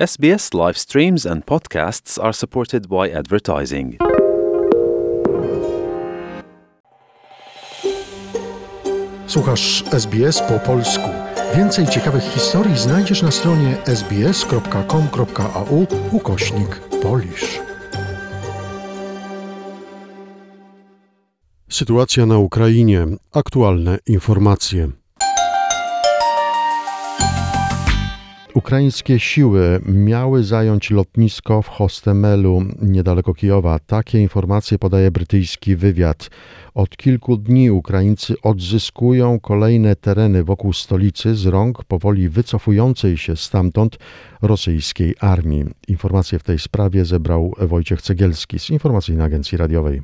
SBS live streams and podcasts are supported by advertising. Słuchasz SBS po polsku. Więcej ciekawych historii znajdziesz na stronie sbs.com.au ukośnik polisz. Sytuacja na Ukrainie. Aktualne informacje. Ukraińskie siły miały zająć lotnisko w Hostemelu niedaleko Kijowa. Takie informacje podaje brytyjski wywiad. Od kilku dni Ukraińcy odzyskują kolejne tereny wokół stolicy z rąk powoli wycofującej się stamtąd rosyjskiej armii. Informacje w tej sprawie zebrał Wojciech Cegielski z Informacyjnej Agencji Radiowej.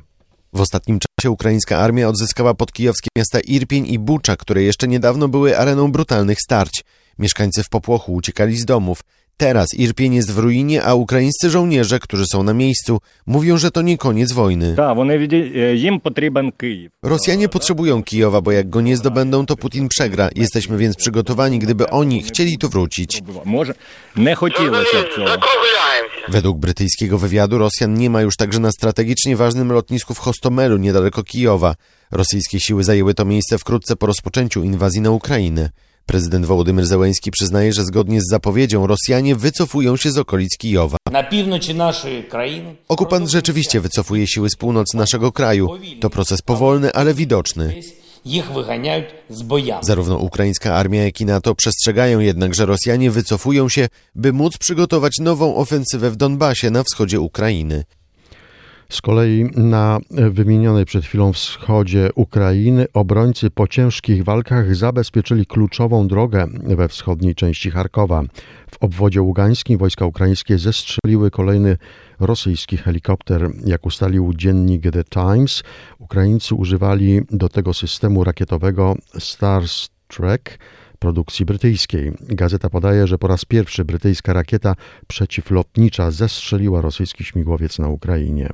W ostatnim czasie ukraińska armia odzyskała podkijowskie miasta Irpień i Bucza, które jeszcze niedawno były areną brutalnych starć. Mieszkańcy w popłochu uciekali z domów. Teraz Irpień jest w ruinie, a ukraińscy żołnierze, którzy są na miejscu, mówią, że to nie koniec wojny. Rosjanie potrzebują Kijowa, bo jak go nie zdobędą, to Putin przegra. Jesteśmy więc przygotowani, gdyby oni chcieli tu wrócić. Może Według brytyjskiego wywiadu Rosjan nie ma już także na strategicznie ważnym lotnisku w Hostomelu, niedaleko Kijowa. Rosyjskie siły zajęły to miejsce wkrótce po rozpoczęciu inwazji na Ukrainę. Prezydent Wołodymyr Zełeński przyznaje, że zgodnie z zapowiedzią Rosjanie wycofują się z okolic Kijowa. Na północy naszej. Okupant rzeczywiście wycofuje siły z północy naszego kraju. To proces powolny, ale widoczny. Ich wyganiają z. Zarówno ukraińska armia, jak i NATO przestrzegają jednak, że Rosjanie wycofują się, by móc przygotować nową ofensywę w Donbasie na wschodzie Ukrainy. Z kolei na wymienionej przed chwilą wschodzie Ukrainy obrońcy po ciężkich walkach zabezpieczyli kluczową drogę we wschodniej części Charkowa. W obwodzie ługańskim wojska ukraińskie zestrzeliły kolejny rosyjski helikopter. Jak ustalił dziennik The Times, Ukraińcy używali do tego systemu rakietowego Starstreak produkcji brytyjskiej. Gazeta podaje, że po raz pierwszy brytyjska rakieta przeciwlotnicza zestrzeliła rosyjski śmigłowiec na Ukrainie.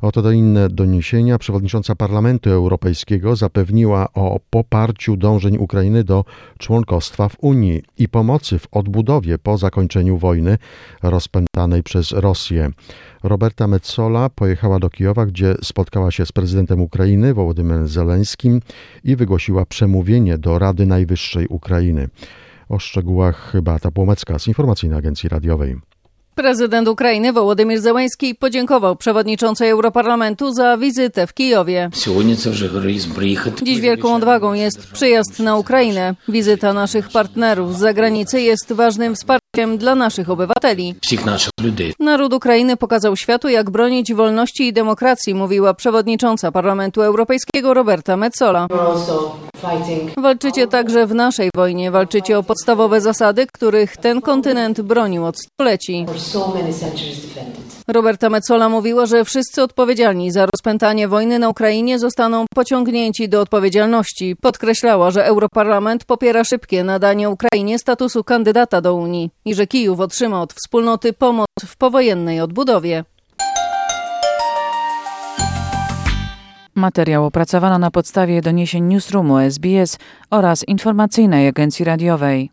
Oto do inne doniesienia. Przewodnicząca Parlamentu Europejskiego zapewniła o poparciu dążeń Ukrainy do członkostwa w Unii i pomocy w odbudowie po zakończeniu wojny rozpętanej przez Rosję. Roberta Metzola pojechała do Kijowa, gdzie spotkała się z prezydentem Ukrainy Wołodymyrem Zeleńskim i wygłosiła przemówienie do Rady Najwyższej Ukrainy. O szczegółach Beata Płomecka z Informacyjnej Agencji Radiowej. Prezydent Ukrainy Wołodymyr Zełański podziękował przewodniczącej Europarlamentu za wizytę w Kijowie. Dziś wielką odwagą jest przyjazd na Ukrainę. Wizyta naszych partnerów z zagranicy jest ważnym wsparciem dla naszych obywateli. Naród Ukrainy pokazał światu, jak bronić wolności i demokracji, mówiła przewodnicząca Parlamentu Europejskiego Roberta Metzola. Walczycie także w naszej wojnie, walczycie o podstawowe zasady, których ten kontynent bronił od stuleci. Roberta Metzola mówiła, że wszyscy odpowiedzialni za rozpętanie wojny na Ukrainie zostaną pociągnięci do odpowiedzialności. Podkreślała, że Europarlament popiera szybkie nadanie Ukrainie statusu kandydata do Unii i że Kijów otrzyma od wspólnoty pomoc w powojennej odbudowie. Materiał opracowano na podstawie doniesień Newsroomu SBS oraz Informacyjnej Agencji Radiowej.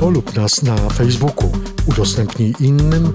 Polub nas na Facebooku, udostępnij innym,